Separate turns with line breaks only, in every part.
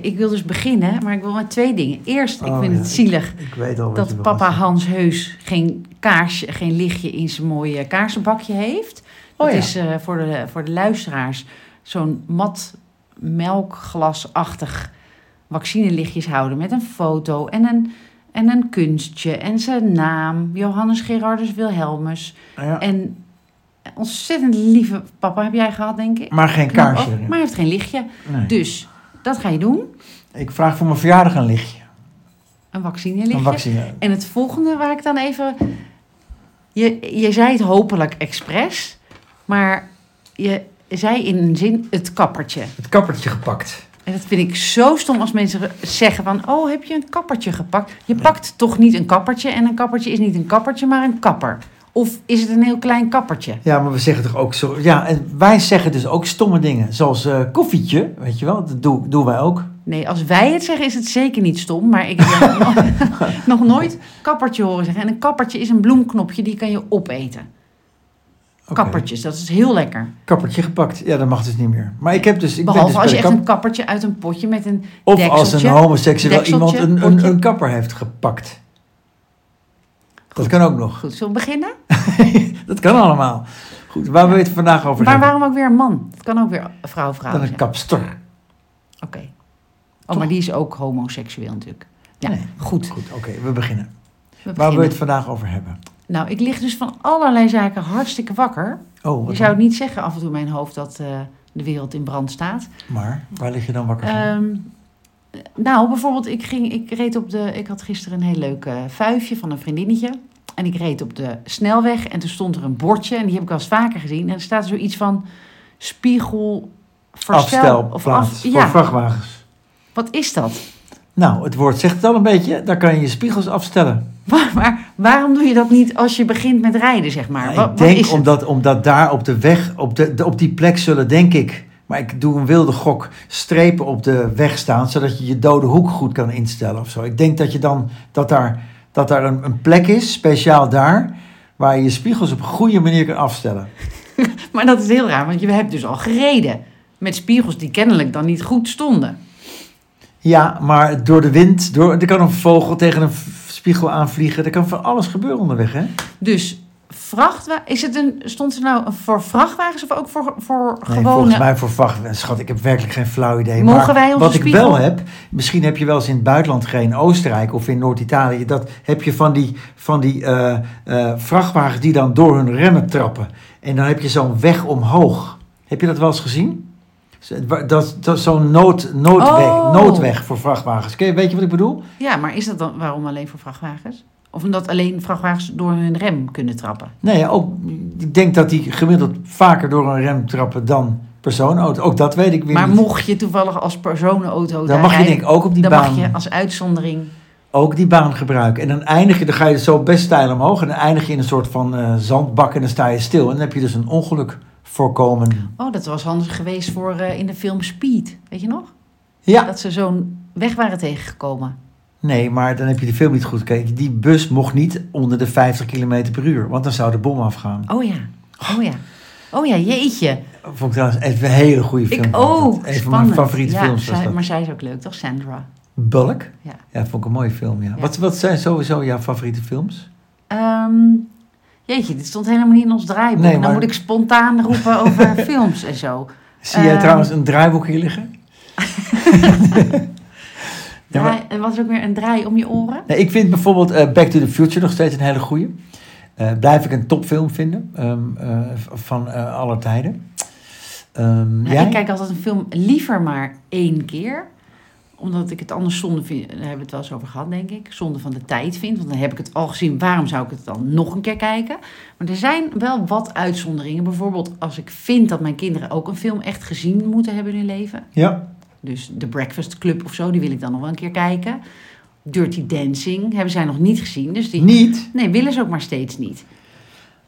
Ik wil dus beginnen, maar ik wil met twee dingen. Eerst, ik
Oh,
vind
ja,
het zielig
Ik
dat papa Hans Heus geen kaarsje, geen lichtje in zijn mooie kaarsenbakje heeft. Dat
Oh ja.
is eh, voor, de, voor de luisteraars zo'n mat melkglasachtig vaccinelichtjes houden met een foto en een, en een kunstje en zijn naam. Johannes Gerardus Wilhelmus.
Ja.
En ontzettend lieve papa heb jij gehad, denk ik.
Maar geen
Knap
kaarsje
ook,
erin.
maar hij heeft geen lichtje.
Nee.
Dus dat ga je doen.
Ik vraag voor mijn verjaardag een lichtje.
Een vaccinelichtje.
Een vaccine.
En het volgende waar ik dan even... Je, je zei het hopelijk expres, maar je zei in een zin het kappertje.
Het kappertje gepakt.
En dat vind ik zo stom als mensen zeggen van... oh, heb je een kappertje gepakt? Je pakt toch niet een kappertje en een kappertje is niet een kappertje, maar een kapper. Of is het een heel klein kappertje?
Ja, maar we zeggen toch ook zo. Ja, en wij zeggen dus ook stomme dingen. Zoals eh, koffietje, weet je wel. Dat doen, doen wij ook.
Nee, als wij het zeggen is het zeker niet stom, maar ik heb nog, nog nooit kappertje horen zeggen. En een kappertje is een bloemknopje, die kan je opeten. Kappertjes, dat is heel lekker.
Kappertje gepakt. Ja, dat mag dus niet meer. Maar ik heb dus. Ik ben
Behalve
dus
als je echt een kappertje uit een potje met een
Of als een homoseksueel iemand een, een, een kapper heeft gepakt. Dat kan ook nog.
Goed, zullen we beginnen?
Dat kan allemaal. Goed, waar wil je het vandaag over
Maar
hebben?
waarom ook weer een man? Het kan ook weer een vrouw vrouw
Dan een
zijn.
kapster.
Oké. Oh, maar die is ook homoseksueel natuurlijk. Ja,
Nee.
goed.
Goed, oké, we beginnen.
We
Waar wil je
beginnen.
het vandaag over hebben?
Nou, ik lig dus van allerlei zaken hartstikke wakker.
Oh,
Je zou het niet zeggen af en toe in mijn hoofd dat eh, de wereld in brand staat.
Maar, waar lig je dan wakker van?
Ehm, nou, bijvoorbeeld, ik, ging, ik reed op de. Ik had gisteren een heel leuk eh, vuifje van een vriendinnetje. En ik reed op de snelweg en toen stond er een bordje. En die heb ik wel eens vaker gezien. En er staat zoiets van spiegel verstel. Of af,
voor vrachtwagens.
wat is dat?
Nou, het woord zegt het al een beetje. Daar kan je je spiegels afstellen.
Maar, maar waarom doe je dat niet als je begint met rijden, zeg maar?
Nou,
Wat-
ik
wat
denk
het?
omdat, omdat daar op de weg, op, de- op die plek zullen, denk ik, maar ik doe een wilde gok, strepen op de weg staan, zodat je je dode hoek goed kan instellen of zo. Ik denk dat je dan, dat daar, dat daar een, een plek is, speciaal daar, waar je je spiegels op een goede manier kan afstellen.
Maar dat is heel raar, want je hebt dus al gereden. Met spiegels die kennelijk dan niet goed stonden.
Ja, maar door de wind, door, er kan een vogel tegen een spiegel aanvliegen, er kan van alles gebeuren onderweg, hè?
Dus vrachtwagen, is het een, stond er nou voor vrachtwagens of ook voor, voor
Nee,
gewone...
volgens mij voor vrachtwagen. Schat, ik heb werkelijk geen flauw idee.
Mogen
maar
wij
wat ik wel heb, misschien heb je wel eens in het buitenland gereden, in Oostenrijk of in Noord-Italië, dat heb je van die, van die eh, eh, vrachtwagens die dan door hun remmen trappen. En dan heb je zo'n weg omhoog. Heb je dat wel eens gezien? Dat, dat zo'n nood, noodweg,
Oh.
noodweg voor vrachtwagens. Weet je wat ik bedoel?
Ja, maar is dat dan waarom alleen voor vrachtwagens? Of omdat alleen vrachtwagens door hun rem kunnen trappen?
Nee, ook, ik denk dat die gemiddeld vaker door een rem trappen dan personenauto. Ook dat weet ik weer
Maar
niet.
mocht je toevallig als personenauto
dan
daar
mag je denk ik ook op die
dan
baan...
mag je als uitzondering...
ook die baan gebruiken. En dan eindig je, dan ga je zo best stijl omhoog. En dan eindig je in een soort van eh, zandbak en dan sta je stil. En dan heb je dus een ongeluk voorkomen.
Oh, dat was handig geweest voor eh, in de film Speed. Weet je nog?
Ja,
Dat ze zo'n weg waren tegengekomen.
Nee, maar dan heb je de film niet goed gekeken. Die bus mocht niet onder de 50 km per uur. Want dan zou de bom afgaan.
Oh ja, oh ja. Oh ja, jeetje.
Vond ik trouwens even een hele goede film.
Ik
dat. Een van mijn favoriete
ja,
films
zij-. Maar zij is ook leuk, toch? Sandra.
Bulk?
Ja.
Ja, vond ik een mooie film, ja.
Ja.
Wat, wat zijn sowieso jouw favoriete films?
Ehm, jeetje, dit stond helemaal niet in ons draaiboek.
Nee,
Dan
maar-
moet ik spontaan roepen over films en zo.
Zie jij
Ehm.
trouwens een draaiboek hier liggen? Ja, maar-
Draai, er was ook weer een draai om je oren.
Nee, ik vind bijvoorbeeld eh, Back to the Future nog steeds een hele goeie. Eh, blijf ik een topfilm vinden ehm, eh, van aller tijden. Ehm,
Nou, ik kijk altijd een film liever maar één keer. Omdat ik het anders zonde vind. Daar hebben we het wel eens over gehad, denk ik. Zonde van de tijd vind. Want dan heb ik het al gezien. Waarom zou ik het dan nog een keer kijken? Maar er zijn wel wat uitzonderingen. Bijvoorbeeld als ik vind dat mijn kinderen ook een film echt gezien moeten hebben in hun leven.
Ja,
Dus The Breakfast Club of zo, die wil ik dan nog wel een keer kijken. Dirty Dancing hebben zij nog niet gezien. Dus die...
niet?
Nee, willen ze ook maar steeds niet.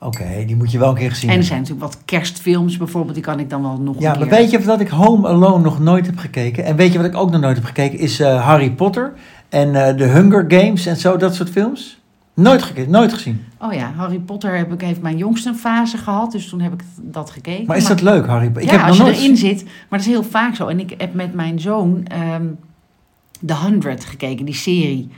Oké, die moet je wel een keer gezien
En er zijn natuurlijk wat kerstfilms bijvoorbeeld. Die kan ik dan wel nog
Ja,
een
maar
keer...
weet je dat ik Home Alone nog nooit heb gekeken? En weet je wat ik ook nog nooit heb gekeken? Is eh, Harry Potter en eh The Hunger Games en zo, dat soort films. Nooit gekeken, nooit gezien.
Oh ja, Harry Potter heb ik, heeft mijn jongste een fase gehad. Dus toen heb ik dat gekeken.
Maar is dat leuk, Harry Potter? Ik
ja,
heb
als
nog
je
nooit...
erin zit. Maar dat is heel vaak zo. En ik heb met mijn zoon... ehm, The 100 gekeken, die serie.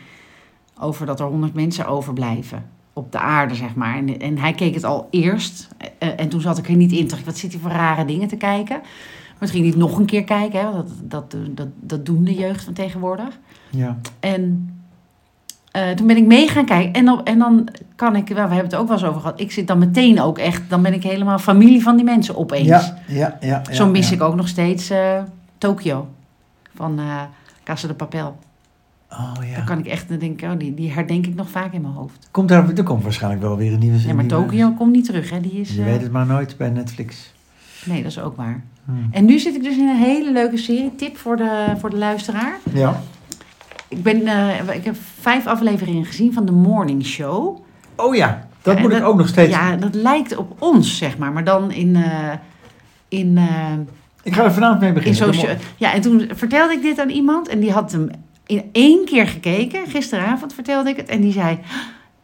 Over dat er 100 mensen overblijven op de aarde, zeg maar. En, en hij keek het al eerst. eh, en toen zat ik er niet in. Dacht ik, wat zit hij voor rare dingen te kijken? Maar ging hij het nog een keer kijken. Hè? want Dat, dat, dat, dat doen de jeugd van tegenwoordig.
Ja.
En eh, toen ben ik mee gaan kijken. En dan, en dan kan ik, wel, we hebben het ook wel eens over gehad. Ik zit dan meteen ook echt, dan ben ik helemaal familie van die mensen opeens.
Ja, ja, ja. ja,
Zo mis
ja.
ik ook nog steeds eh Tokio van eh Casa de Papel.
Oh
Dan
ja.
kan ik echt dan denk ik, oh, die, die herdenk ik nog vaak in mijn hoofd.
Komt daar, er komt waarschijnlijk wel weer een nieuwe
Ja, maar Tokio komt niet terug, hè? Die is.
Je weet het maar nooit bij Netflix.
Nee, dat is ook waar.
Hmm.
En nu zit ik dus in een hele leuke serie. Tip voor de, voor de luisteraar.
Ja.
Ik, ben, eh, ik heb vijf afleveringen gezien van The Morning Show.
Oh ja, dat
Ja,
moet ik ook nog steeds.
Ja, dat lijkt op ons, zeg maar. Maar dan in... eh, in, eh,
Ik ga er vanavond mee
in
beginnen.
socia- ja, en toen vertelde ik dit aan iemand. En die had hem in één keer gekeken. Gisteravond vertelde ik het. En die zei...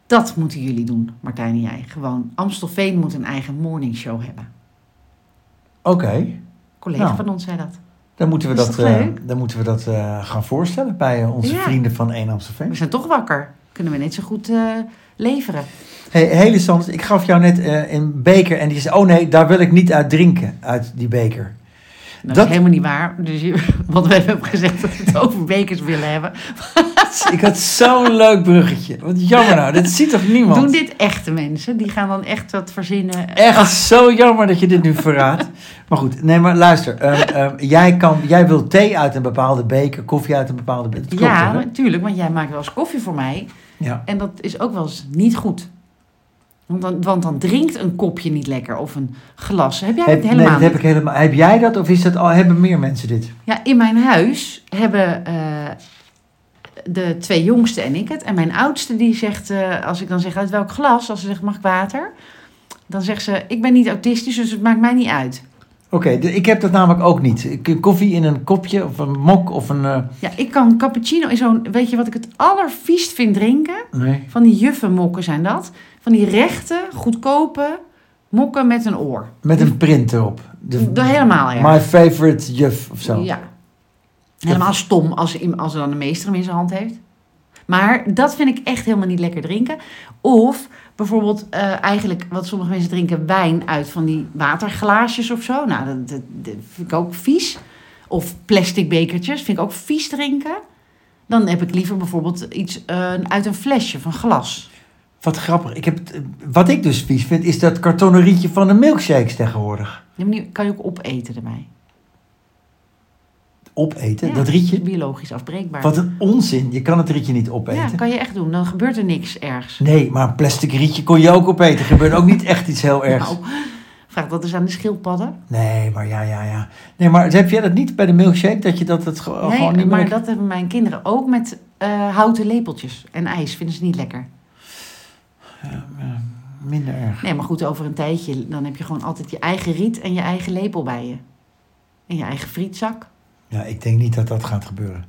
Dat moeten jullie doen, Martijn en jij. Gewoon, Amstelveen moet een eigen morning show hebben.
Oké,
Een collega
Nou.
van ons zei dat.
Dan moeten we dat, eh, dan moeten we dat eh, gaan voorstellen bij eh, onze
Ja.
vrienden van 1 Amstelveen.
We zijn toch wakker. Kunnen we net zo goed eh, leveren.
Hey, hele Sanders, ik gaf jou net eh, een beker en die zei, oh nee, daar wil ik niet uit drinken, uit die beker.
Dat,
Dat-
is helemaal niet waar. Dus je, want we hebben gezegd dat we het over bekers willen hebben.
ik had zo'n leuk bruggetje. Wat jammer nou, dit ziet toch niemand?
Doen dit echte mensen? Die gaan dan echt wat verzinnen.
Echt zo jammer dat je dit nu verraadt. Maar goed, nee, maar luister. ehm, ehm, jij, kan, jij wil thee uit een bepaalde beker, koffie uit een bepaalde beker. Dat klopt
ja, natuurlijk. Want jij maakt wel eens koffie voor mij.
ja.
En dat is ook wel eens niet goed. Want dan, want dan drinkt een kopje niet lekker. Of een glas. Heb jij
Heb,
het
nee,
helemaal
dat heb ik helemaal. Heb jij dat of is dat al? Hebben meer mensen dit?
Ja, in mijn huis hebben eh, de twee jongste en ik het. En mijn oudste die zegt, eh, als ik dan zeg uit welk glas, als ze zegt mag ik water? Dan zegt ze, ik ben niet autistisch, dus het maakt mij niet uit.
Oké, ik heb dat namelijk ook niet. Ik- Koffie in een kopje of een mok of een. eh,
Ja, ik kan cappuccino in zo'n, weet je wat ik het allerviest vind drinken?
nee.
Van die juffenmokken zijn dat. Van die rechte, goedkope mokken met een oor.
Met een print erop. De,
helemaal erg.
My favorite juf of zo.
Ja. Helemaal stom als, als er dan een meester hem in zijn hand heeft. Maar dat vind ik echt helemaal niet lekker drinken. Of bijvoorbeeld eh, eigenlijk wat sommige mensen drinken wijn uit van die waterglaasjes of zo. Nou, dat, dat, dat vind ik ook vies. Of plastic bekertjes vind ik ook vies drinken. Dan heb ik liever bijvoorbeeld iets eh, uit een flesje van glas.
Wat grappig. Ik heb, het- wat ik dus vies vind, is dat kartonnen rietje van de milkshakes tegenwoordig.
Ja, maar die kan je ook opeten erbij.
Opeten,
Ja,
dat rietje.
Biologisch afbreekbaar.
Wat een onzin. Je kan het rietje niet opeten.
ja, kan je echt doen. Dan gebeurt er niks ergs.
Nee, maar een plastic rietje kon je ook opeten. Er gebeurt ook niet echt iets heel ergs.
Nou, vraag dat eens aan de schildpadden.
Nee, maar ja, ja, ja. Nee, maar heb jij dat niet bij de milkshake? Dat je dat het ge-
Nee,
gewoon niet
maar
meer...
dat hebben mijn kinderen ook met eh, houten lepeltjes en ijs. Vinden ze niet lekker.
Minder erg.
Nee, maar goed, over een tijdje, dan heb je gewoon altijd je eigen riet en je eigen lepel bij je. En je eigen frietzak.
Ja, ik denk niet dat dat gaat gebeuren.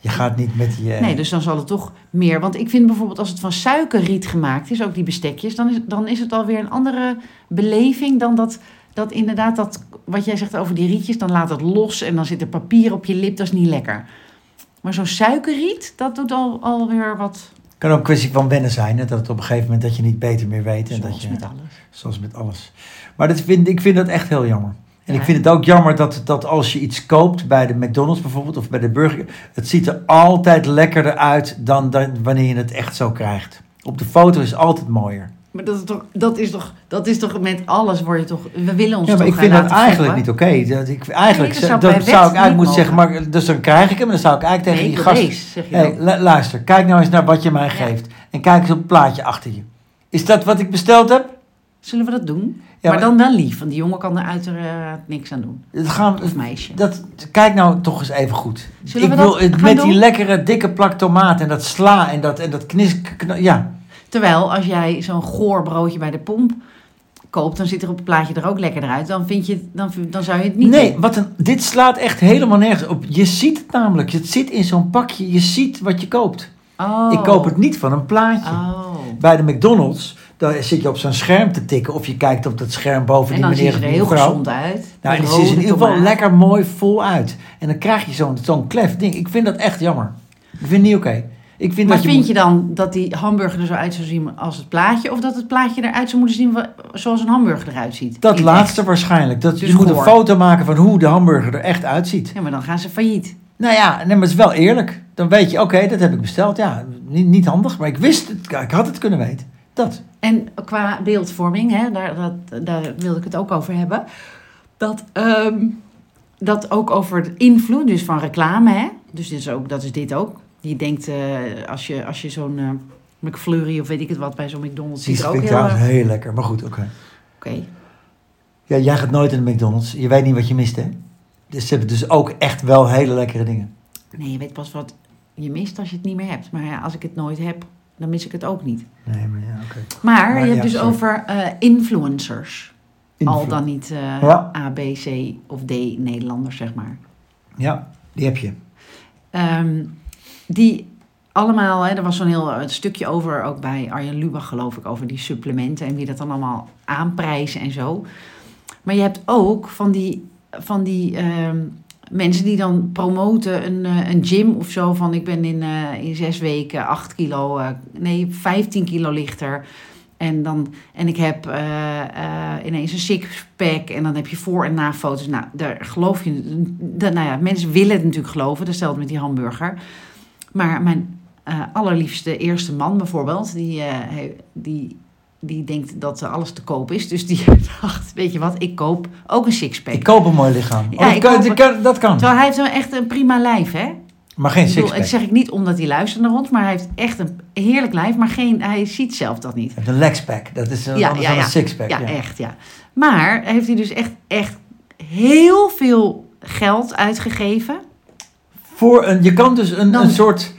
Je gaat niet met die... eh,
Nee, dus dan zal het toch meer. Want ik vind bijvoorbeeld als het van suikerriet gemaakt is, ook die bestekjes, dan is, dan is het alweer een andere beleving dan dat, dat inderdaad, dat, wat jij zegt over die rietjes, dan laat het los en dan zit er papier op je lip, dat is niet lekker. Maar zo'n suikerriet, dat doet al, alweer wat.
Kan ook een kwestie van wennen zijn. Hè? Dat het op een gegeven moment dat je niet beter meer weet. En dat
Zoals
je,
met alles.
Zoals met alles. Maar dat vind, ik vind dat echt heel jammer. En
Ja.
ik vind het ook jammer dat, dat als je iets koopt bij de McDonald's bijvoorbeeld of bij de Burger, het ziet er altijd lekkerder uit dan, dan wanneer je het echt zo krijgt. Op de foto is het altijd mooier.
Maar dat is toch, dat is toch, dat is toch met alles word je toch. We willen ons
Ja, maar
toch
ik vind dat eigenlijk niet oké. Dat ik Eigenlijk
Nee, dat
zou, dat ik eigenlijk moeten zeggen, maar dus dan krijg ik hem en dan zou ik eigenlijk tegen
Nee,
die gast...
zeg je
Hey, lu- luister, kijk nou eens naar wat je mij geeft. En kijk eens op het plaatje achter je. Is dat wat ik besteld heb?
Zullen we dat doen?
Ja,
maar, dan wel lief, want die jongen kan er uiteraard niks aan doen.
Dat gaan,
Of meisje.
dat, kijk nou toch eens even goed.
Zullen
ik
we
wil met
doen?
die lekkere dikke plak tomaat en dat sla en dat, en dat knis... ja,
Terwijl als jij zo'n goor broodje bij de pomp koopt, dan zit er op het plaatje er ook lekkerder uit. Dan, vind je, dan, dan zou je het niet
nee,
doen.
wat een, dit slaat echt helemaal nergens op. Je ziet het namelijk. Het zit in zo'n pakje. Je ziet wat je koopt.
Oh.
Ik koop het niet van een plaatje.
Oh.
Bij de McDonald's, dan zit je op zo'n scherm te tikken. Of je kijkt op dat scherm boven
En
die
dan
meneer
ziet ze er
of die
heel gezond uit.
Nou, en het ziet er in ieder geval lekker mooi vol uit. En dan krijg je zo'n zo'n klef ding. Ik vind dat echt jammer. Ik vind het niet oké. Ik vind
Maar
dat je
vind
moet-
je dan dat die hamburger er zo uit zou zien als het plaatje? Of dat het plaatje eruit zou moeten zien zoals een hamburger eruit ziet?
Dat laatste waarschijnlijk. Dat,
Dus
je moet een foto maken van hoe de hamburger er echt uitziet.
Ja, maar dan gaan ze failliet.
Nou ja, nee, maar het is wel eerlijk. Dan weet je, oké, dat heb ik besteld. Ja, niet, niet handig, maar ik wist het. Ik had het kunnen weten. Dat.
En qua beeldvorming, hè, daar, dat, daar wilde ik het ook over hebben. Dat, ehm, dat ook over het invloed dus van reclame. Hè? Dus dit is ook, dat is dit ook. Je denkt, eh, als je, als je zo'n eh, McFlurry of weet ik het wat bij zo'n McDonald's ziet ook
vind ik
heel...
trouwens
erg-
heel lekker. Maar goed, oké.
Oké.
Ja, jij gaat nooit in de McDonald's. Je weet niet wat je mist, hè? Dus ze hebben dus ook echt wel hele lekkere dingen.
Nee, je weet pas wat je mist als je het niet meer hebt. Maar ja, als ik het nooit heb, dan mis ik het ook niet.
Nee, maar ja, oké.
Maar,
Maar
je hebt
ja,
dus
sorry.
over eh, influencers. Al dan niet eh,
Ja.
A, B, C of D Nederlanders, zeg maar.
Ja, die heb je.
Ehm, die allemaal, hè, er was zo'n heel eh, stukje over, ook bij Arjen Lubach geloof ik, over die supplementen en wie dat dan allemaal aanprijzen en zo. Maar je hebt ook van die, van die ehm, mensen die dan promoten een, eh, een gym of zo van ik ben in, eh, in zes weken 8 kilo, nee 15 kilo lichter. En, dan, en ik heb ineens een sixpack en dan heb je voor- en na foto's. Nou, daar geloof je... Nou ja, mensen willen het natuurlijk geloven. Dat stelt met die hamburger. Maar mijn eh, allerliefste eerste man bijvoorbeeld... Die, eh, die, die denkt dat alles te koop is. Dus die dacht, weet je wat, ik koop ook een sixpack.
Ik koop een mooi lichaam.
Ja,
Oh, dat,
ik
kan,
koop-
dat kan, dat kan.
Terwijl hij heeft wel echt een prima lijf, hè?
Maar geen
Ik bedoel,
sixpack.
dat zeg ik niet omdat hij luistert naar ons, maar hij heeft echt een heerlijk lijf, maar geen, hij ziet zelf dat niet.
Een legspack. Dat is een,
Ja,
anders
ja,
dan een sixpack.
Ja,
Ja,
echt, ja. Maar heeft hij dus echt, echt heel veel geld uitgegeven.
Voor een, je kan dus een,
Dan-
een soort...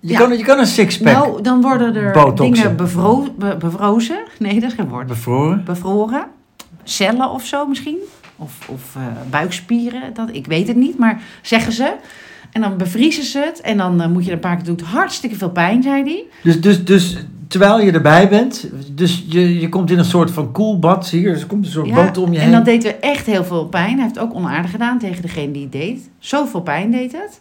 Je,
Ja.
kan, je kan een sixpack
Nou, dan worden er
Botoxen.
dingen bevro be- bevrozen. Nee, dat is geen woord.
bevroren.
Bevroren. Cellen of zo misschien. Of, of eh, buikspieren. Dat, ik weet het niet, maar zeggen ze. En dan bevriezen ze het. En dan eh, moet je er een paar keer doen. Hartstikke veel pijn, zei hij.
Dus, dus, dus terwijl je erbij bent, dus je, je komt in een soort van koelbad, je, dus er komt een soort boot om je
en
heen.
dat deed we echt heel veel pijn. Hij heeft ook onaardig gedaan tegen degene die het deed. Zoveel pijn deed het.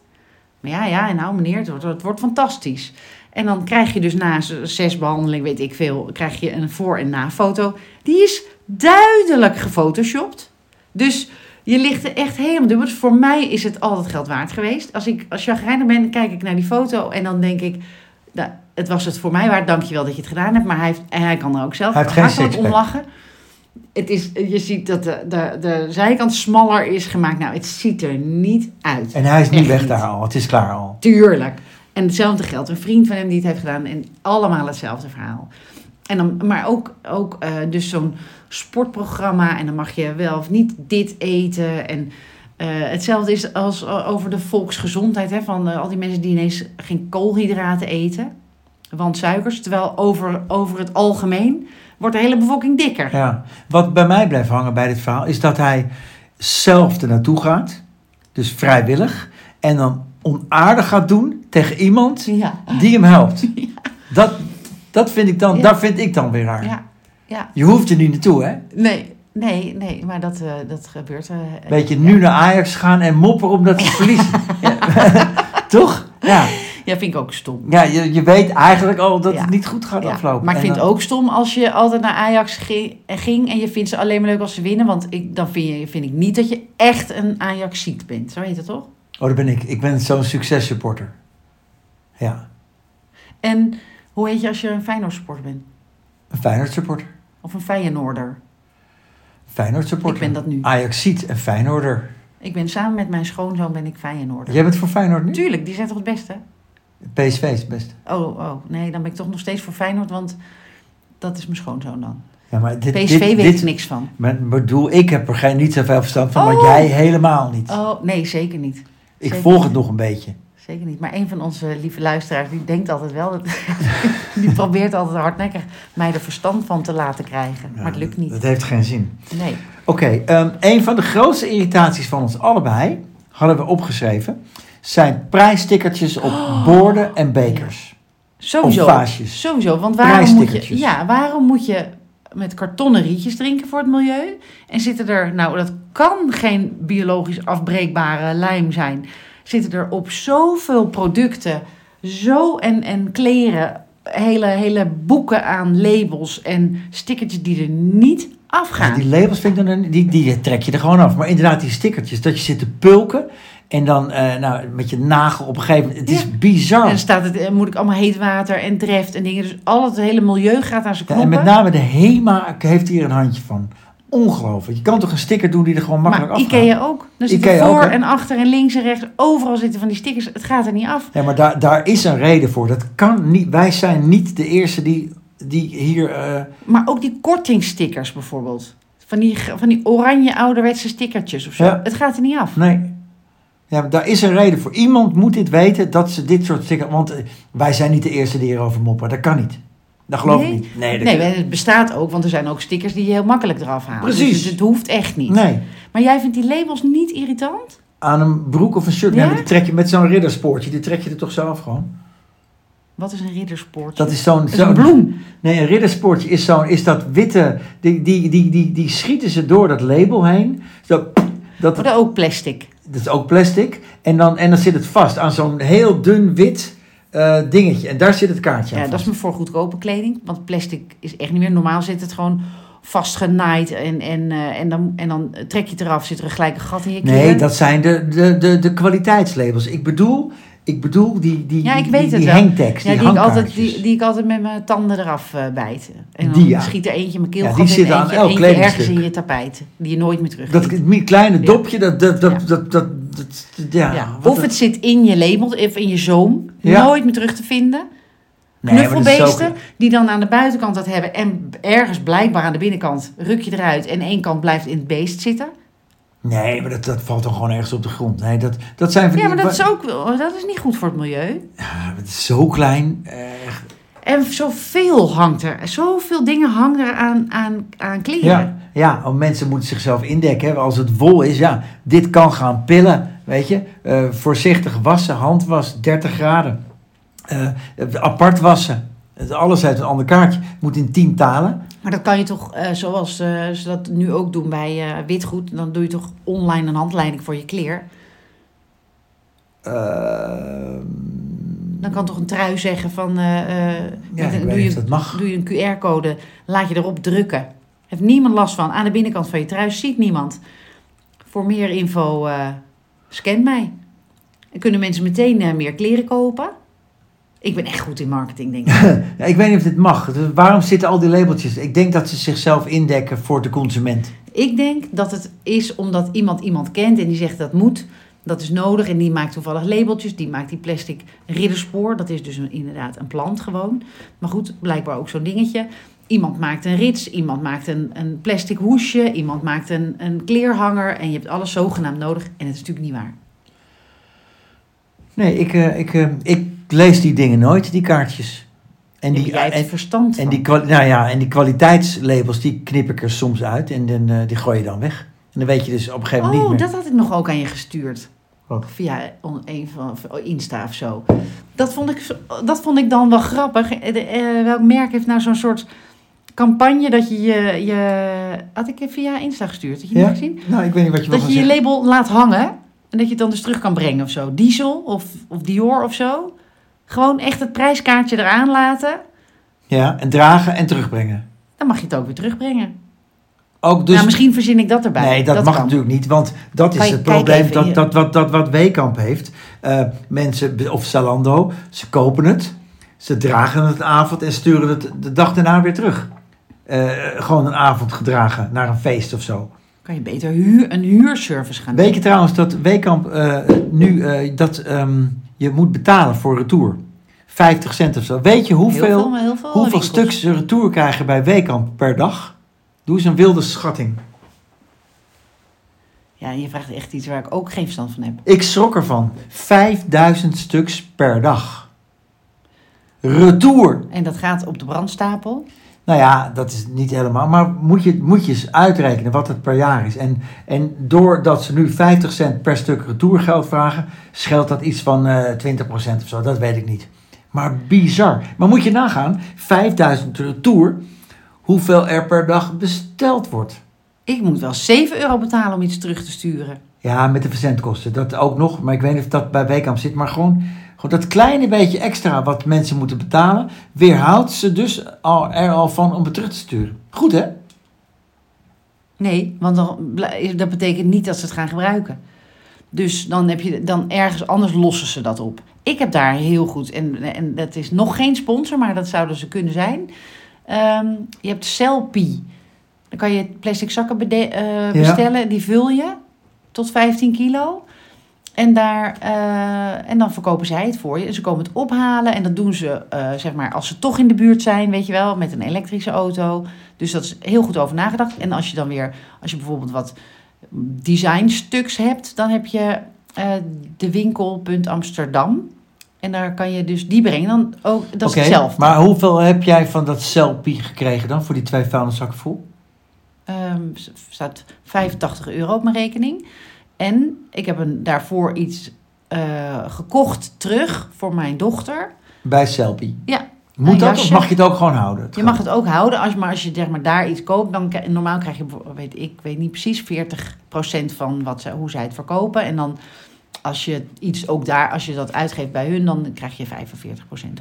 Maar ja, ja, en nou meneer, het wordt, het wordt fantastisch. En dan krijg je dus na zes behandelingen, weet ik veel, krijg je een voor- en na-foto. Die is duidelijk gefotoshopt. Dus je ligt er echt helemaal dubbel. Dus voor mij is het altijd geld waard geweest. Als ik als chagrijnig ben, kijk ik naar die foto en dan denk ik... Nou, het was het voor mij waard, dankjewel dat je het gedaan hebt. Maar hij, heeft, hij kan er ook zelf
Hij heeft geen
hartelijk om lachen. Het is, je ziet dat de, de, de zijkant smaller is gemaakt. Nou, het ziet er niet uit.
En hij is niet
Echt
weg
niet.
daar al, het is klaar al.
Tuurlijk. En hetzelfde geldt. Een vriend van hem die het heeft gedaan. En allemaal hetzelfde verhaal. En dan, maar ook, ook eh, dus zo'n sportprogramma. En dan mag je wel of niet dit eten. En eh, hetzelfde is als eh, over de volksgezondheid. Hè, van al die mensen die ineens geen koolhydraten eten. Want suikers. Terwijl over, over het algemeen wordt de hele bevolking dikker.
Ja. Wat bij mij blijft hangen bij dit verhaal, is dat hij zelf er naartoe gaat, dus vrijwillig, en dan onaardig gaat doen tegen iemand
Ja.
die hem helpt. Dat, dat vind ik dan,
Ja.
dat vind ik dan weer raar.
Ja. ja.
Je hoeft er niet naartoe, hè?
Nee, nee, nee. Maar dat, eh, dat gebeurt. eh,
Weet je, nu naar Ajax gaan en mopperen omdat ze verliezen. Toch? Ja.
Ja, vind ik ook stom.
Ja, je, je weet eigenlijk al dat
Ja.
het niet goed gaat
Ja,
aflopen.
Maar ik vind het ook stom als je altijd naar Ajax gi- ging en je vindt ze alleen maar leuk als ze winnen. Want ik, dan vind, je, vind ik niet dat je echt een Ajaxiet bent. Zo heet het toch?
Oh, dat ben ik. Ik ben zo'n successupporter. Ja,
En hoe heet je als je een Feyenoord supporter bent?
een Feyenoord supporter.
Of een Feyenoorder?
Feyenoord supporter.
Ik ben dat nu.
Ajaxiet en Feyenoorder.
Ik ben samen met mijn schoonzoon ben ik Feyenoorder.
Jij bent voor Feyenoord nu?
Tuurlijk, die zijn toch het beste?
PSV is het beste.
Oh, oh, nee, dan ben ik toch nog steeds voor Feyenoord, want dat is mijn schoonzoon dan.
Ja, maar dit,
PSV
dit,
weet
dit,
ik niks van.
Maar bedoel, ik heb er geen, niet zoveel verstand van, maar
Oh.
jij helemaal niet.
Oh, nee, zeker niet.
ik
zeker
volg
niet.
het nog een beetje.
Zeker niet. Maar een van onze lieve luisteraars, die denkt altijd wel... Dat, die probeert altijd hardnekkig mij er verstand van te laten krijgen. maar het lukt
Dat
niet.
heeft geen zin.
Nee.
Oké, ehm, een van de grootste irritaties van ons allebei, hadden we opgeschreven, zijn prijsstickertjes op
Oh.
borden en bekers.
Sowieso.
Of vaasjes.
Sowieso, want waarom moet, je, ja, waarom moet je met kartonnen rietjes drinken voor het milieu? En zitten er, nou dat kan geen biologisch afbreekbare lijm zijn, zitten er op zoveel producten, zo en, en kleren, hele, hele boeken aan labels en stickertjes die er niet
Ja,
afgaan.
die labels vind ik dan, die, die trek je er gewoon af. Maar inderdaad, die stickertjes, dat je zit te pulken. En dan eh, nou, met je nagel op een gegeven moment. Het is bizar.
En dan staat het, eh, moet ik allemaal heet water en dreft en dingen. Dus al het hele milieu gaat aan zijn
Ja,
knoppen.
en met name de HEMA heeft hier een handje van. Ongelooflijk. Je kan toch een sticker doen die er gewoon makkelijk
maar
afgaat.
Ikea ook. Dan zit
Ikea
voor
ook,
en achter en links en rechts. Overal zitten van die stickers. Het gaat er niet af.
Ja, maar daar, daar is een reden voor. Dat kan niet. Wij zijn niet de eerste die, die hier. eh,
Maar ook die kortingstickers bijvoorbeeld. Van die, van die oranje ouderwetse stickertjes of zo.
Ja.
Het gaat er niet af.
nee. Ja, daar is een reden voor. Iemand moet dit weten dat ze dit soort stickers. Want eh, wij zijn niet de eerste die hierover mopperen. Dat kan niet. Dat geloof
Nee?
ik niet. Nee, dat
Nee, het bestaat ook, want er zijn ook stickers die je heel makkelijk eraf halen.
Precies.
Dus het, het hoeft echt niet.
Nee.
Maar jij vindt die labels niet irritant?
Aan een broek of een shirt.
Ja?
Nee, maar die trek je met zo'n ridderspoortje. Die trek je er toch zo af gewoon.
Wat is een riddersport?
Dat is zo'n.
Een bloem.
Nee, een riddersportje is, zo'n, is dat witte. Die, die, die, die, die schieten ze door dat label heen. Zo, dat,
Wordt ook plastic.
dat is ook plastic. En dan, en dan zit het vast aan zo'n heel dun wit eh, dingetje. En daar zit het kaartje aan.
Ja, dat is maar voor goedkope kleding. Want plastic is echt niet meer. Normaal zit het gewoon vastgenaaid. En, en, eh, en, dan, en dan trek je het eraf, zit er gelijk een gat in je kleren.
Nee, dat zijn de, de, de, de kwaliteitslabels. Ik bedoel, ik bedoel die, die,
Ja, ik
die,
weet
die, die
Ja,
die,
die ik, altijd, die, die ik altijd met mijn tanden eraf eh bijt. En dan
Die, ja.
schiet er eentje mijn
Ja,
keelgat
die zitten aan elk
ergens in je tapijt. Die je nooit meer terug
Dat kleine
Ja.
dopje, dat, dat, dat,
Ja.
dat, dat, ja.
Ja. Of het zit in je label, of in je zoom.
Ja.
Nooit meer terug te vinden.
Nee, maar dat is
Knuffelbeesten
ook-
die dan aan de buitenkant dat hebben. En ergens blijkbaar aan de binnenkant ruk je eruit. En één kant blijft in het beest zitten.
Nee, maar dat, dat valt dan gewoon ergens op de grond. Nee, dat, dat zijn
Ja, maar dat is ook wel- dat is niet goed voor het milieu.
Ja, het is zo klein. eh, echt.
En zoveel hangt er. Zoveel dingen hangen er aan, aan, aan kleren.
ja, ja, oh, mensen moeten zichzelf indekken. hè. Als het wol is, ja, dit kan gaan pillen. Weet je, Eh, voorzichtig wassen, handwas, 30 graden. Eh, apart wassen. Alles uit een ander kaartje. Moet in 10 talen.
Maar dat kan je toch, eh, zoals eh, ze dat nu ook doen bij witgoed, dan doe je toch online een handleiding voor je kleer.
Eh,
Dan kan toch een trui zeggen van,
ja,
doe,
niet
je,
dat mag.
doe je een QR-code, laat je erop drukken. Heeft niemand last van. Aan de binnenkant van je trui ziet niemand. Voor meer info, scan mij. En kunnen mensen meteen meer kleren kopen. Ik ben echt goed in marketing, denk ik.
Ja, ik weet niet of dit mag. Dus waarom zitten al die labeltjes? Ik denk dat ze zichzelf indekken voor de consument.
Ik denk dat het is omdat iemand iemand kent en die zegt dat moet. Dat is nodig en die maakt toevallig labeltjes. Die maakt die plastic ridderspoor. Dat is dus een, inderdaad een plant gewoon. Maar goed, blijkbaar ook zo'n dingetje. Iemand maakt een rits, iemand maakt een, een plastic hoesje, iemand maakt een, een kleerhanger. En je hebt alles zogenaamd nodig. En het is natuurlijk niet waar.
Nee, ik, eh, ik, eh, ik lees die dingen nooit, die kaartjes. En
Die,
en,
verstand van.
en die, nou ja, en die kwaliteitslabels, die knip ik er soms uit en dan, eh, die gooi je dan weg. En dan weet je dus op een gegeven moment
oh,
niet meer.
dat had ik nog ook aan je gestuurd.
Wat?
Via een van of Insta of zo. Dat vond ik, dat vond ik dan wel grappig. Eh, eh, welk merk heeft nou zo'n soort campagne dat je je... je had ik via Insta gestuurd? Had je
Ja?
niet gezien?
Nou, ik weet niet wat je
Dat je je
zeggen.
label laat hangen en dat je het dan dus terug kan brengen of zo. Diesel of, of Dior of zo. Gewoon echt het prijskaartje eraan laten.
Ja, en dragen en terugbrengen.
Dan mag je het ook weer terugbrengen.
Ook dus...
nou, misschien verzin ik dat erbij.
Nee, dat, mag
kan.
natuurlijk niet, want dat is het probleem dat, dat, wat, dat wat Weekamp heeft. Eh, mensen, of Zalando, ze kopen het, ze dragen het een avond en sturen het de dag daarna weer terug. Eh, gewoon een avond gedragen naar een feest of zo.
Kan je beter huur, een huurservice gaan
Weet je trouwens dat Weekamp eh, nu dat ehm, je moet betalen voor retour? 50 cent of zo. Weet je hoeveel,
veel, veel
hoeveel
winkels.
stuks ze retour krijgen bij Weekamp per dag? Doe eens een wilde schatting.
Ja, je vraagt echt iets waar ik ook geen verstand van heb.
Ik schrok ervan. 5000 stuks per dag. Retour.
En dat gaat op de brandstapel.
Nou ja, dat is niet helemaal. Maar moet je, moet je eens uitrekenen wat het per jaar is. En, en doordat ze nu 50 cent per stuk retourgeld vragen, scheelt dat iets van eh 20% of zo. Dat weet ik niet. Maar bizar. Maar moet je nagaan, 5000 euro tour, hoeveel er per dag besteld wordt.
Ik moet wel 7 euro betalen om iets terug te sturen.
Ja, met de verzendkosten. Dat ook nog. Maar ik weet niet of dat bij Weekamp zit. Maar gewoon, gewoon dat kleine beetje extra wat mensen moeten betalen... weerhoudt ze dus al, er al van om het terug te sturen. Goed, hè?
Nee, want dan, dat betekent niet dat ze het gaan gebruiken. Dus dan heb je dan ergens anders lossen ze dat op. Ik heb daar heel goed, en, en dat is nog geen sponsor, maar dat zouden ze kunnen zijn. Ehm, je hebt Selpie. Dan kan je plastic zakken bede- eh, bestellen, die vul je tot 15 kilo. En, daar, eh, en dan verkopen zij het voor je. En ze komen het ophalen. En dat doen ze, eh, zeg maar, als ze toch in de buurt zijn, weet je wel, met een elektrische auto. Dus dat is heel goed over nagedacht. En als je dan weer, als je bijvoorbeeld wat designstuks hebt, dan heb je eh, de winkel.amsterdam. Amsterdam. En daar kan je dus die brengen. Dan ook, dat is hetzelfde.
Maar hoeveel heb jij van dat Selpie gekregen dan voor die twee vuilniszakken vol?
S- staat 85 euro op mijn rekening. En ik heb een, daarvoor iets eh, gekocht terug voor mijn dochter.
Bij Selpie.
Ja,
Moet dat of mag je het ook gewoon houden?
Je mag het ook houden, als, maar als je zeg maar, daar iets koopt, dan normaal krijg je, weet ik weet niet precies, 40% van wat ze, hoe zij het verkopen. En dan als je iets ook daar, als je dat uitgeeft bij hun, dan krijg je 45%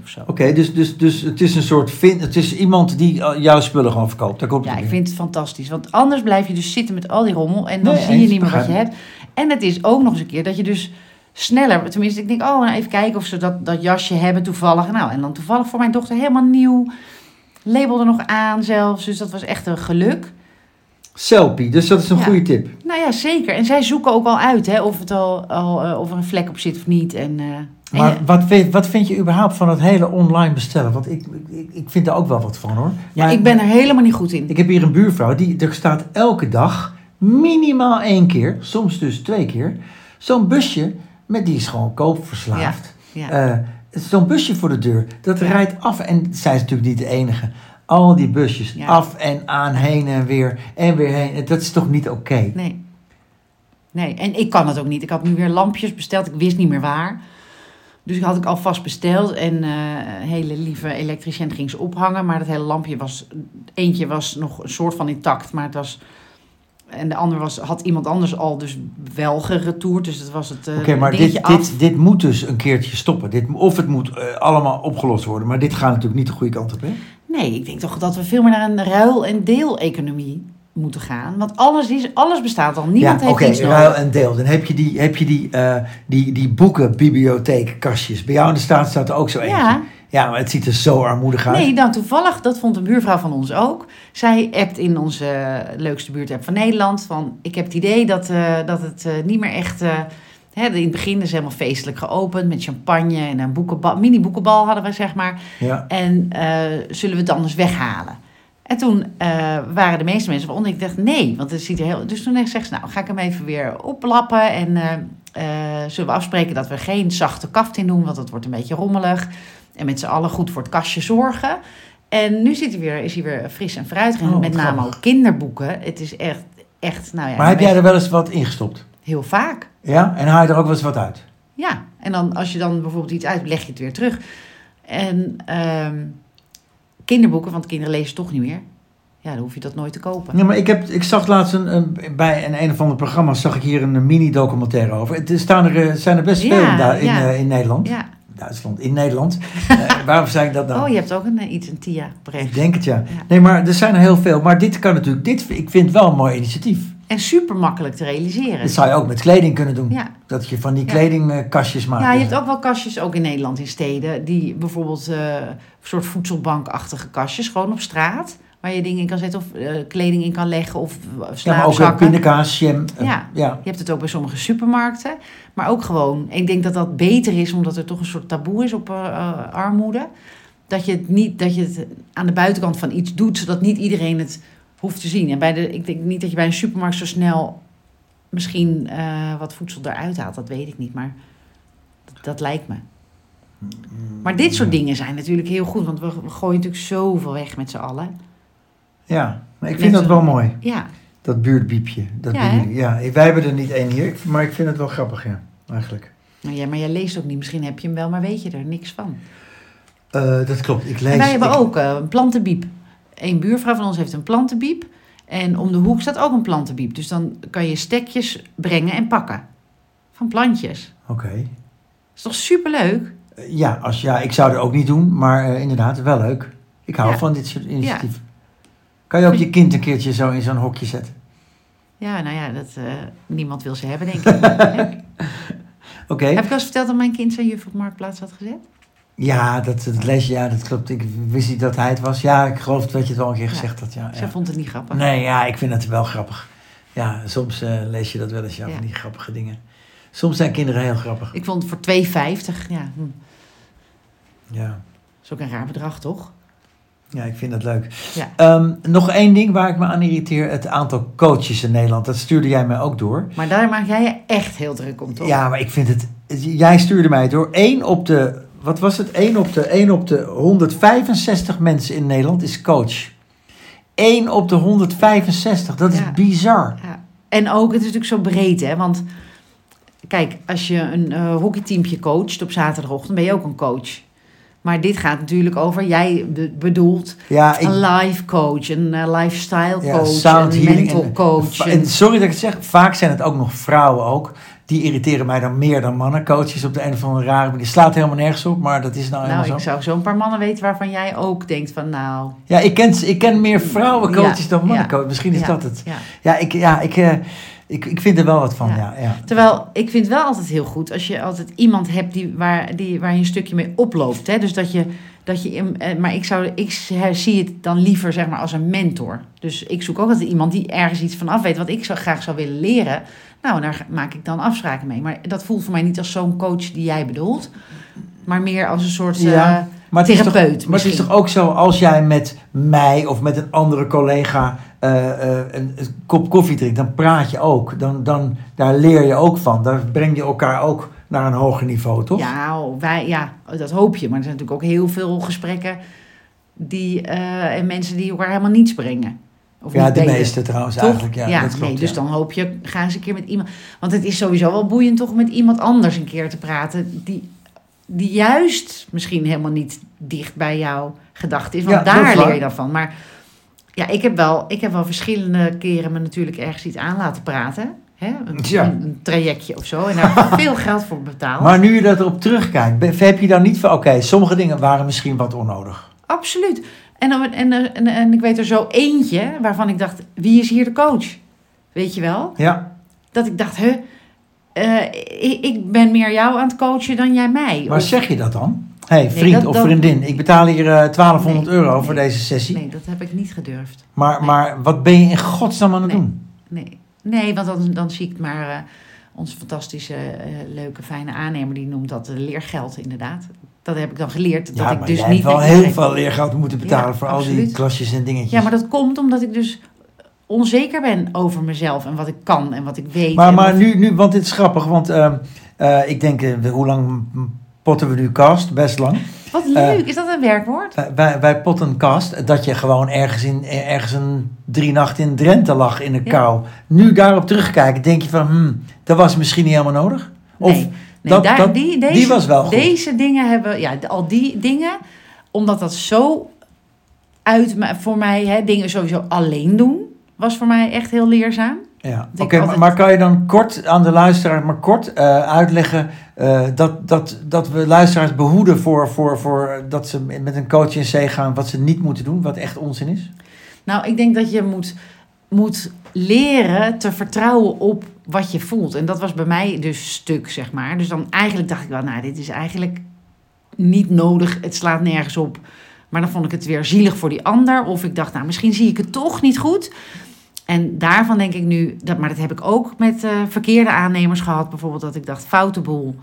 of zo.
Oké, dus, dus, dus het is een soort vin, het is iemand die eh, jouw spullen gewoon verkoopt. Daar komt
Ja, ik vind het fantastisch. Want anders blijf je dus zitten met al die rommel. En dan
Nee,
zie je niet meer wat je hebt. En het is ook nog eens een keer dat je dus sneller... Tenminste, ik denk, oh, nou even kijken of ze dat, dat jasje hebben toevallig. Nou, en dan toevallig voor mijn dochter helemaal nieuw. Label er nog aan zelfs. Dus dat was echt een geluk.
Selpie, dus dat is een
Ja.
goede tip.
Nou ja, zeker. En zij zoeken ook al uit hè, of, het al, al, eh, of er een vlek op zit of niet. En, eh, en
Maar wat, vind, wat vind je überhaupt van het hele online bestellen? Want ik, ik, ik vind er ook wel wat van hoor.
ja, ik ben er helemaal niet goed in.
ik heb hier een buurvrouw, die, er staat elke dag minimaal één keer, soms dus twee keer, zo'n busje, met die is gewoon koopverslaafd.
Ja.
Eh, Zo'n busje voor de deur, dat rijdt af. En zij is natuurlijk niet de enige. Al die busjes,
Ja.
af en aan, heen en weer, en weer heen. Dat is toch niet oké?
Nee. Nee, en ik kan het ook niet. Ik had nu weer lampjes besteld. Ik wist niet meer waar. Dus had ik alvast besteld. En eh, een hele lieve elektricien ging ze ophangen. Maar dat hele lampje was... Eentje was nog een soort van intact. Maar het was... En de andere was, had iemand anders al dus wel geretourd. Dus dat was het eh
Oké, maar dit,
af.
dit, dit moet dus een keertje stoppen. Dit, of het moet eh, allemaal opgelost worden. Maar dit gaat natuurlijk niet de goede kant op, hè?
Nee, ik denk toch dat we veel meer naar een ruil- en deeleconomie moeten gaan. Want alles, is, alles bestaat al. Niemand
ja,
heeft
oké,
iets nodig.
ruil en deel. Dan heb je die, heb je die, eh die, die boekenbibliotheekkastjes. Bij jou in de staat staat er ook zo eentje.
Ja,
Ja, maar het ziet er zo armoedig uit.
Nee, nou toevallig, dat vond een buurvrouw van ons ook. Zij appt in onze leukste buurtapp van Nederland van... ik heb het idee dat, eh, dat het eh, niet meer echt... eh, hè, in het begin is helemaal feestelijk geopend met champagne en een boekenbal, mini boekenbal hadden we zeg maar.
Ja.
En zullen we het anders weghalen? En toen waren de meeste mensen van Ik dacht nee, want het ziet er heel... Dus toen zegt ze, nou ga ik hem even weer oplappen. En zullen we afspreken dat we geen zachte kaft in doen, want dat wordt een beetje rommelig. En met z'n allen goed voor het kastje zorgen. En nu zit hij weer, is hij weer fris en fruitig. En
Oh,
met name
grappig.
ook kinderboeken. Het is echt, echt nou ja,
Maar heb jij er wel eens wat ingestopt?
heel vaak.
Ja? En haal je er ook wel eens wat uit?
Ja, en dan als je dan bijvoorbeeld iets uit, leg je het weer terug. En ehm, kinderboeken, want kinderen lezen toch niet meer. Ja, dan hoef je dat nooit te kopen.
Ja, maar ik, heb, ik zag laatst een, een- bij een, een of ander programma zag ik hier een mini-documentaire over. Het staan er, eh, zijn er best veel daar- in,
ja.
eh, in Nederland.
Ja.
Duitsland, in Nederland. Eh, waarom zei ik dat nou?
Oh, je hebt ook een, eh, iets, een TIA
Ik denk het ja.
Ja.
Nee, maar er zijn er heel veel. Maar dit kan natuurlijk, dit, ik vind het wel een mooi initiatief.
En super makkelijk te realiseren.
Dat zou je ook met kleding kunnen doen.
Ja.
Dat je van die
Ja.
kledingkastjes maakt.
ja, je hebt ook wel kastjes, ook in Nederland in steden, die bijvoorbeeld eh, een soort voedselbankachtige kastjes, gewoon op straat, waar je dingen in kan zetten of eh, kleding in kan leggen of
Ja, maar ook
slaapzakken.
een pindakaas, jam. eh,
Ja.
ja.
Je hebt het ook bij sommige supermarkten. Maar ook gewoon, ik denk dat dat beter is, omdat er toch een soort taboe is op eh, eh, armoede. Dat je, het niet, dat je het aan de buitenkant van iets doet, zodat niet iedereen het hoeft te zien. En bij de, ik denk niet dat je bij een supermarkt zo snel misschien eh, wat voedsel eruit haalt. Dat weet ik niet, maar dat, dat lijkt me. Maar dit soort dingen zijn natuurlijk heel goed, want we, we gooien natuurlijk zoveel weg met z'n allen.
Ja, maar ik vind dat wel mooi.
Ja,
Dat buurtbiepje. Dat
Ja,
ja, wij hebben er niet één hier, maar ik vind het wel grappig, ja. Eigenlijk.
maar, ja, maar jij leest ook niet. Misschien heb je hem wel, maar weet je er niks van.
Eh, dat klopt. Ik lees.
En wij hebben
ik-
ook eh, een plantenbiep. Een buurvrouw van ons heeft een plantenbiep. En om de hoek staat ook een plantenbiep. Dus dan kan je stekjes brengen en pakken. Van plantjes.
Oké.
is toch superleuk?
Eh, Ja, als, ja, ik zou het ook niet doen, maar inderdaad, wel leuk. Ik hou
Ja.
van dit soort initiatieven. Kan je ook je kind een keertje zo in zo'n hokje zetten?
Ja, nou ja, dat, eh, niemand wil ze hebben, denk ik.
Oké.
Heb ik al eens verteld dat mijn kind zijn juf op Marktplaats had gezet?
Ja, dat, dat lees je, ja, dat klopt. Ik wist niet dat hij het was. Ja, ik geloof dat je het wel een keer
Ja.
gezegd had. Ja,
Zij
ja.
vond het niet grappig.
Nee, ja, ik vind het wel grappig. Ja, soms eh, lees je dat wel eens, ja,
Ja.
van die grappige dingen. Soms zijn kinderen heel grappig.
Ik vond het voor 2,50, ja, hm,
Ja,
is ook een raar bedrag, toch?
Ja ik vind dat leuk.
Ja.
Ehm, nog één ding waar ik me aan irriteer. Het aantal coaches in Nederland. Dat stuurde jij mij ook door.
Maar daar maak jij je echt heel druk om, toch?
Ja, maar ik vind het... Jij stuurde mij door. 1 op de... Wat was het? 1 op de, 1 op de 165 mensen in Nederland is coach. 1 op de 165. Dat is
Ja.
bizar.
Ja. En ook, het is natuurlijk zo breed, hè? Want kijk, als je een eh hockeyteampje coacht op zaterdagochtend, ben je ook een coach. Maar dit gaat natuurlijk over, jij be- bedoelt
Ja, ik,
een life coach, een eh, lifestyle coach,
sound
een mental
en-
coach. En-
sorry dat ik het zeg, vaak zijn het ook nog vrouwen ook. Die irriteren mij dan meer dan mannen. Coaches op de een of andere rare manier. Slaat helemaal nergens op, maar dat is nou helemaal
nou,
zo.
ik zou zo'n paar mannen weten waarvan jij ook denkt van, nou...
Ja, ik ken, ik ken meer vrouwencoaches
Ja,
dan mannencoaches. Misschien is dat het.
Ja.
Ja, ik, ja ik, eh, ik, ik vind er wel wat van. Ja.
Ja.
Ja,
Terwijl, ik vind wel altijd heel goed als je altijd iemand hebt die, waar, die, waar je een stukje mee oploopt. Hè? Dus dat je, dat je in- eh, maar ik, zou, ik zie het dan liever zeg maar, als een mentor. Dus ik zoek ook altijd iemand die ergens iets van af weet, wat ik zo graag zou willen leren. Nou, daar maak ik dan afspraken mee. Maar dat voelt voor mij niet als zo'n coach die jij bedoelt. Maar meer als een soort
Ja,
eh,
Maar het, is toch,
therapeut
maar het is
misschien.
toch ook zo, als jij met mij of met een andere collega een, een kop koffie drinkt, dan praat je ook. Dan, dan, daar leer je ook van. Daar breng je elkaar ook naar een hoger niveau, toch?
Ja, oh, wij, ja, dat hoop je. Maar er zijn natuurlijk ook heel veel gesprekken die, eh, en mensen die elkaar helemaal niets brengen. Of
Ja, de meeste trouwens
Toch?
eigenlijk. Ja, dat klopt,
nee, dus
ja.
dan hoop je, ga eens een keer met iemand. Want het is sowieso wel boeiend toch met iemand anders een keer te praten. Die, die juist misschien helemaal niet dicht bij jouw gedachte is. Want
Ja,
daar leer je dan van. Maar ja, ik heb, wel, ik heb wel verschillende keren me natuurlijk ergens iets aan laten praten. Hè? Een,
Ja.
een, een trajectje of zo. En daar heb ik veel geld voor betaald.
Maar nu je dat erop terugkijkt, heb je dan niet van, oké, sommige dingen waren misschien wat onnodig.
Absoluut. En, dan- en, en, en, ik weet er zo eentje waarvan ik dacht, wie is hier de coach? Weet je wel?
Ja,
Dat ik dacht, huh, eh, ik, ik ben meer jou aan het coachen dan jij mij.
maar
Of-
zeg je dat dan? Hé, hey, vriend
dat-
of vriendin, ik betaal hier eh 1200
Nee,
euro
nee,
voor deze sessie.
Nee, dat heb ik niet gedurfd.
Maar, maar wat ben je in godsnaam aan het doen?
Nee, nee want dan, dan zie ik maar eh, onze fantastische, eh, leuke, fijne aannemer, die noemt dat leergeld inderdaad. Dat heb ik dan geleerd. Dat ik dus
jij
niet
hebt wel heel veel leergeld moeten betalen
Ja,
voor al die klasjes en dingetjes.
Ja, maar dat komt omdat ik dus onzeker ben over mezelf en wat ik kan en wat ik weet.
Maar, maar
wat-
nu, nu, want dit is grappig, want ehm, eh, ik denk, hoe lang potten we nu cast? Best lang.
Wat leuk, is dat een werkwoord?
Eh, wij, wij potten cast, dat je gewoon ergens, in, eh, ergens een drie nachten in Drenthe lag in de
Ja.
kou. Nu daarop terugkijken, denk je van, hmm, dat was misschien niet helemaal nodig? Of,
Nee, nee
dat-
daar,
dat-
die, deze,
die was wel goed.
Deze dingen hebben, ja, al die dingen, omdat dat zo uit voor mij, hè, dingen sowieso alleen doen, was voor mij echt heel leerzaam.
Ja, oké,
altijd-
maar kan je dan kort aan de luisteraar, maar kort eh, uitleggen eh, dat, dat, dat we luisteraars behoeden voor, voor, voor dat ze met een coach in zee gaan wat ze niet moeten doen, wat echt onzin is?
Nou, ik denk dat je moet, moet leren te vertrouwen op wat je voelt. En dat was bij mij dus stuk, zeg maar. Dus dan eigenlijk dacht ik wel, nou, dit is eigenlijk niet nodig. Het slaat nergens op. Maar dan vond ik het weer zielig voor die ander. Of ik dacht, nou, misschien zie ik het toch niet goed. En daarvan denk ik nu, dat, maar dat heb ik ook met eh, verkeerde aannemers gehad. Bijvoorbeeld dat ik dacht, foute boel,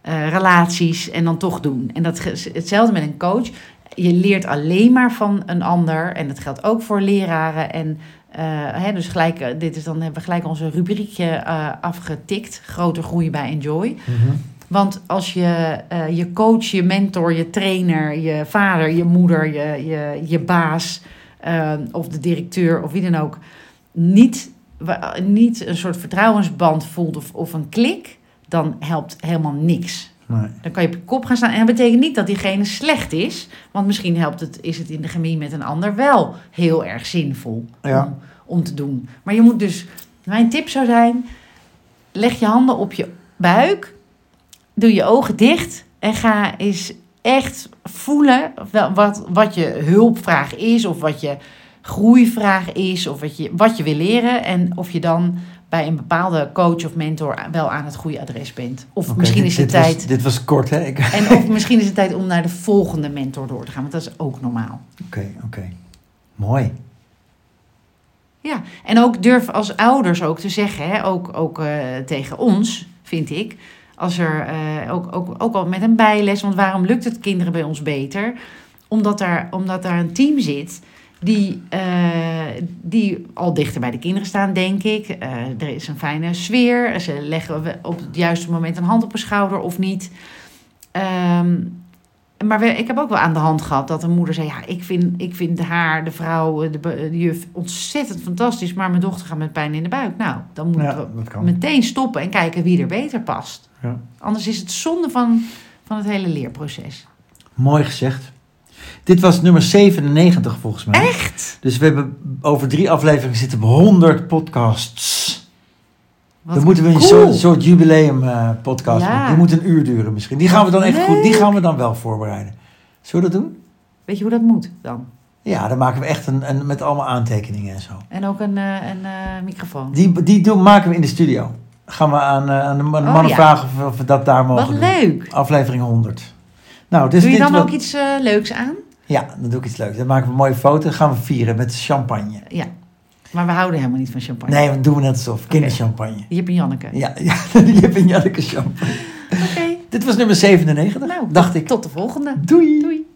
eh, relaties en dan toch doen. En dat, hetzelfde met een coach. Je leert alleen maar van een ander. En dat geldt ook voor leraren. En eh, hè, dus gelijk, dit is dan hebben we gelijk onze rubriekje afgetikt. Groter groei bij Enjoy. Want als je je coach, je mentor, je trainer, je vader, je moeder, je, je, je baas of de directeur of wie dan ook niet, niet een soort vertrouwensband voelt of, of een klik, dan helpt helemaal niks.
Nee.
Dan kan je op je kop gaan staan. En dat betekent niet dat diegene slecht is. Want misschien helpt het, is het in de chemie met een ander wel heel erg zinvol
Ja.
om, om te doen. Maar je moet dus, mijn tip zou zijn, leg je handen op je buik. Doe je ogen dicht. En ga eens echt voelen wat, wat je hulpvraag is. Of wat je groeivraag is. Of wat je, wat je wil leren. En of je dan bij een bepaalde coach of mentor wel aan het goede adres bent. Of misschien
dit-
is het
dit was-
tijd.
dit was kort, hè? Ik-
En of misschien is het tijd om naar de volgende mentor door te gaan, want dat is ook normaal.
Oké, oké. Mooi.
Ja, en ook durf als ouders ook te zeggen, hè, ook, ook eh, tegen ons, vind ik. Als er eh, ook, ook, ook al met een bijles, want waarom lukt het kinderen bij ons beter? Omdat daar, omdat daar een team zit die, eh, die al dichter bij de kinderen staan, denk ik. Eh, er is een fijne sfeer. Ze leggen op het juiste moment een hand op een schouder of niet. Ehm, maar we, ik heb ook wel aan de hand gehad dat een moeder zei: Ja, ik vind, ik vind haar, de vrouw, de, be- de juf, ontzettend fantastisch. Maar mijn dochter gaat met pijn in de buik. Nou, dan moeten
Ja,
we meteen stoppen en kijken wie er beter past.
Ja.
Anders is het zonde van, van het hele leerproces.
Mooi gezegd. Dit was nummer 97 volgens mij.
Echt?
Dus we hebben over drie afleveringen zitten op 100 podcasts.
Wat
dan moeten we een
cool.
soort, soort jubileum eh, podcast
Ja.
maken. Die moet een uur duren misschien. Die gaan we dan echt goed, die gaan we dan wel voorbereiden. Zullen we dat doen?
Weet je hoe dat moet dan?
Ja, dan maken we echt een, een met allemaal aantekeningen en zo.
En ook een, eh, een eh, microfoon.
Die, die doen, maken we in de studio. Gaan we aan, aan de,
Oh,
mannen
ja.
vragen of, of we dat daar mogen
Wat
doen.
leuk.
Aflevering 100. Nou, dus
Doe je
dit
dan ook iets leuks aan?
Ja, dan doe ik iets leuks. Dan maken we een mooie foto. Dan gaan we vieren met champagne.
Ja. Maar we houden helemaal niet van champagne.
Nee, dan doen we net alsof. Kinderchampagne.
Jip en Janneke.
Ja, ja, je hebt een Janneke champagne.
Oké.
Dit was nummer 97,
Nou,
dacht ik.
Tot de volgende.
Doei!
Doei.